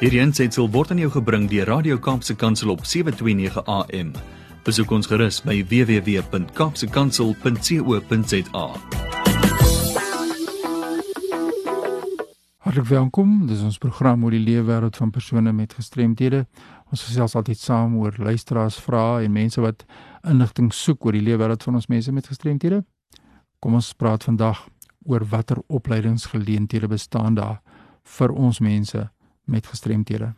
Hierdie aanseit word aan jou gebring deur Radio Kaapse Kansel op 7:29 AM. Besoek ons gerus by www.kapsekansel.co.za. Hartlik welkom. Dis ons program oor die leefwêreld van persone met gestremthede. Ons gesels altyd saam oor luisteraars vrae en mense wat inligting soek oor die leefwêreld van ons mense met gestremthede. Kom ons praat vandag oor watter opleidingsgeleenthede bestaan daar vir ons mense met gestremthede.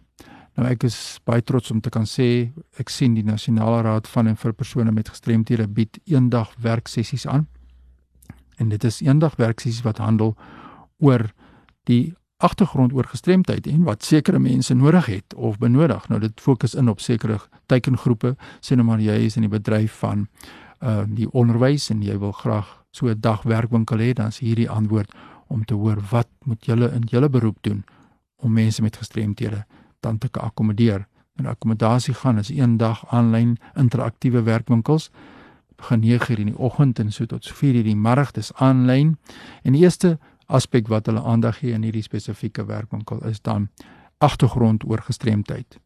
Nou ek is baie trots om te kan sê ek sien die Nasionale Raad van en vir persone met gestremthede bied eendag werksessies aan. En dit is eendag werksessies wat handel oor die agtergrond oor gestremdheid en wat sekere mense nodig het of benodig. Nou dit fokus in op sekere teikengroepe, sê nou maar jy is in die bedryf van uh die onderwys en jy wil graag so 'n dag werkwinkel hê, dan is hierdie antwoord om te hoor wat moet julle in julle beroep doen om mense met gestremthede dan te akkommodeer. En akkommodasie gaan is een dag aanlyn interaktiewe werkwinkels begin 9:00 in die oggend en so tot 4:00 in die middag dis aanlyn. En die eerste aspek wat hulle aandag gee in hierdie spesifieke werkwinkel is dan agtergrond oor gestremdheid.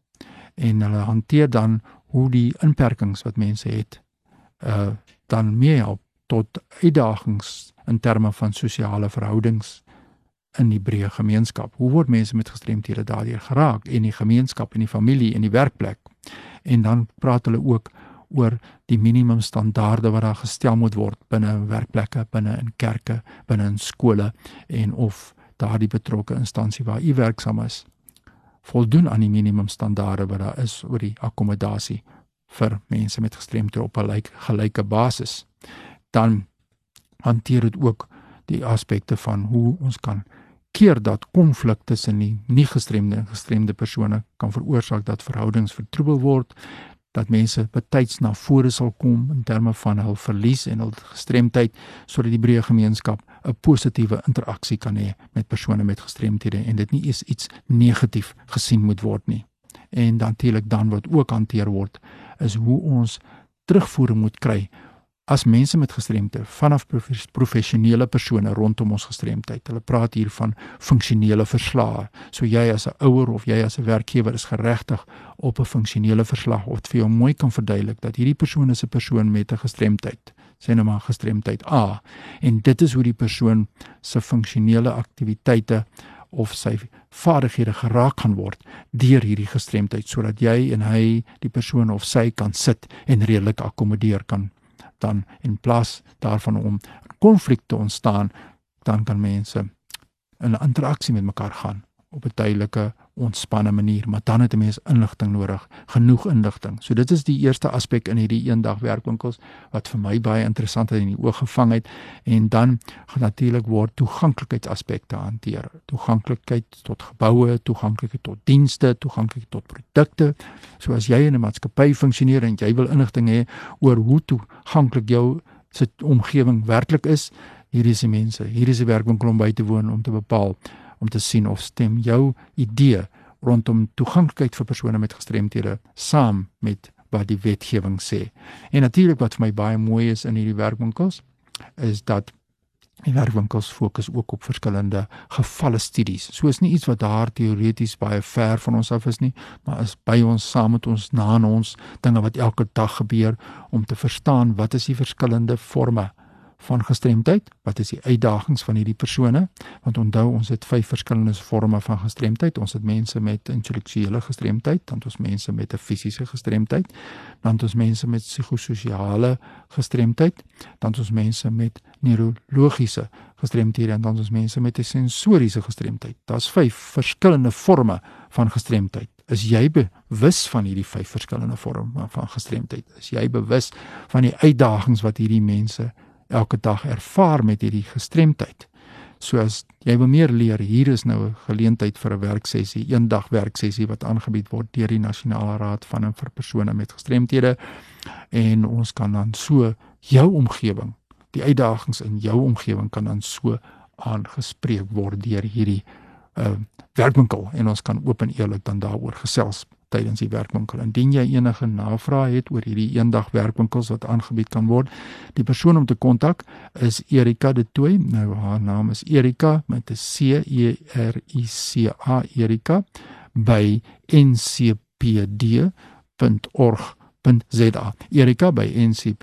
En hulle hanteer dan hoe die inperkings wat mense het uh dan meer help tot uitdagings in terme van sosiale verhoudings in die breë gemeenskap. Hoe word mense met gestremthede daardeur geraak in die gemeenskap en die familie en die werkplek? En dan praat hulle ook oor die minimum standaarde wat daar gestel moet word binne werkplekke, binne in kerke, binne in skole en of daardie betrokke instansie waar u werksaam is voldoen aan die minimum standaarde wat daar is oor die akkommodasie vir mense met gestremthede op 'n gelyke basis. Dan hanteer dit ook die aspekte van hoe ons kan keer dat konflik tussen die nie gestremde en gestremde persone kan veroorsaak dat verhoudings vertroebel word, dat mense betyds na vore sal kom in terme van hul verlies en hul gestremdheid sodat die breë gemeenskap 'n positiewe interaksie kan hê met persone met gestremthede en dit nie eens iets negatief gesien moet word nie. En natuurlik dan wat ook hanteer word is hoe ons terugvoering moet kry as mense met gestremthede vanaf professionele persone rondom ons gestremdheid. Hulle praat hier van funksionele verslae. So jy as 'n ouer of jy as 'n werkgewer is geregtig op 'n funksionele verslag of vir jou mooi kan verduidelik dat hierdie persoon is 'n persoon met 'n gestremdheid. Sê nou maar gestremdheid A en dit is hoe die persoon se funksionele aktiwiteite of sy vaardighede geraak kan word deur hierdie gestremdheid sodat jy en hy die persoon of sy kan sit en redelik akkommodeer kan dan in plaas daarvan om konflikte ontstaan, dan kan mense in interaksie met mekaar gaan op 'n duidelike, ontspanne manier, maar dan het 'n mens inligting nodig, genoeg inligting. So dit is die eerste aspek in hierdie eendag werkwinkels wat vir my baie interessant het in die oog gevang het en dan natuurlik word toeganklikheidsaspekte hanteer. Toeganklikheid tot geboue, toeganklikheid tot dienste, toeganklikheid tot produkte. So as jy in 'n maatskappy funksioneer en jy wil inligting hê oor hoe toeganklik jou se omgewing werklik is, hier is die mense, hier is die werkwinkel om by te woon om te bepaal om te sien of stem jou idee rondom toeganklikheid vir persone met gestremthede saam met wat die wetgewing sê. En natuurlik wat vir my baie mooi is in hierdie werkwinkels is dat die werkwinkels fokus ook op verskillende gevalle studies. So is nie iets wat daar teoreties baie ver van ons af is nie, maar is by ons saam met ons na ons dinge wat elke dag gebeur om te verstaan wat is die verskillende forme van gestremdheid, wat is die uitdagings van hierdie persone? Want onthou ons het vyf verskillende forme van gestremdheid. Ons het mense met intellektuele gestremdheid, dan ons mense met 'n fisiese gestremdheid, dan ons mense met psigososiale gestremdheid, dan ons mense met neurologiese gestremdhede en dan ons mense met 'n sensoriese gestremdheid. Daar's vyf verskillende forme van gestremdheid. Is jy bewus van hierdie vyf verskillende forme van gestremdheid? Is jy bewus van die uitdagings wat hierdie mense elke dag ervaar met hierdie gestremdheid. So as jy wil meer leer, hier is nou 'n geleentheid vir 'n werksessie, eendag werksessie wat aangebied word deur die Nasionale Raad van en vir persone met gestremthede. En ons kan dan so jou omgewing, die uitdagings in jou omgewing kan dan so aangespreek word deur hierdie uh werkwinkel. En ons kan oop en eerlik dan daaroor gesels tydens die werkwinkel. Indien jy enige navrae het oor hierdie eendag werkwinkels wat aangebied kan word, die persoon om te kontak is Erika de Tooi. Nou haar naam is Erika met 'n C E R I C A Erika by ncpd.org.za. Erika by ncpd.org.za.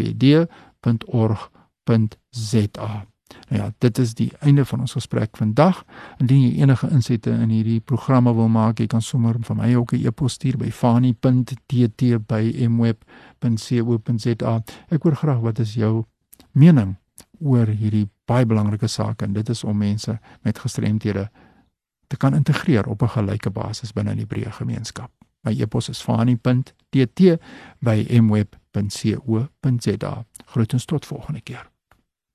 Nou ja, dit is die einde van ons gesprek vandag. Indien jy enige insette in hierdie programme wil maak, jy kan sommer vir my ook 'n e-pos stuur by fani.tt@mweb.co.za. Ek hoor graag wat is jou mening oor hierdie baie belangrike saak en dit is om mense met gestremthede te kan integreer op 'n gelyke basis binne die breë gemeenskap. My e-pos is fani.tt@mweb.co.za. Groetens tot volgende keer.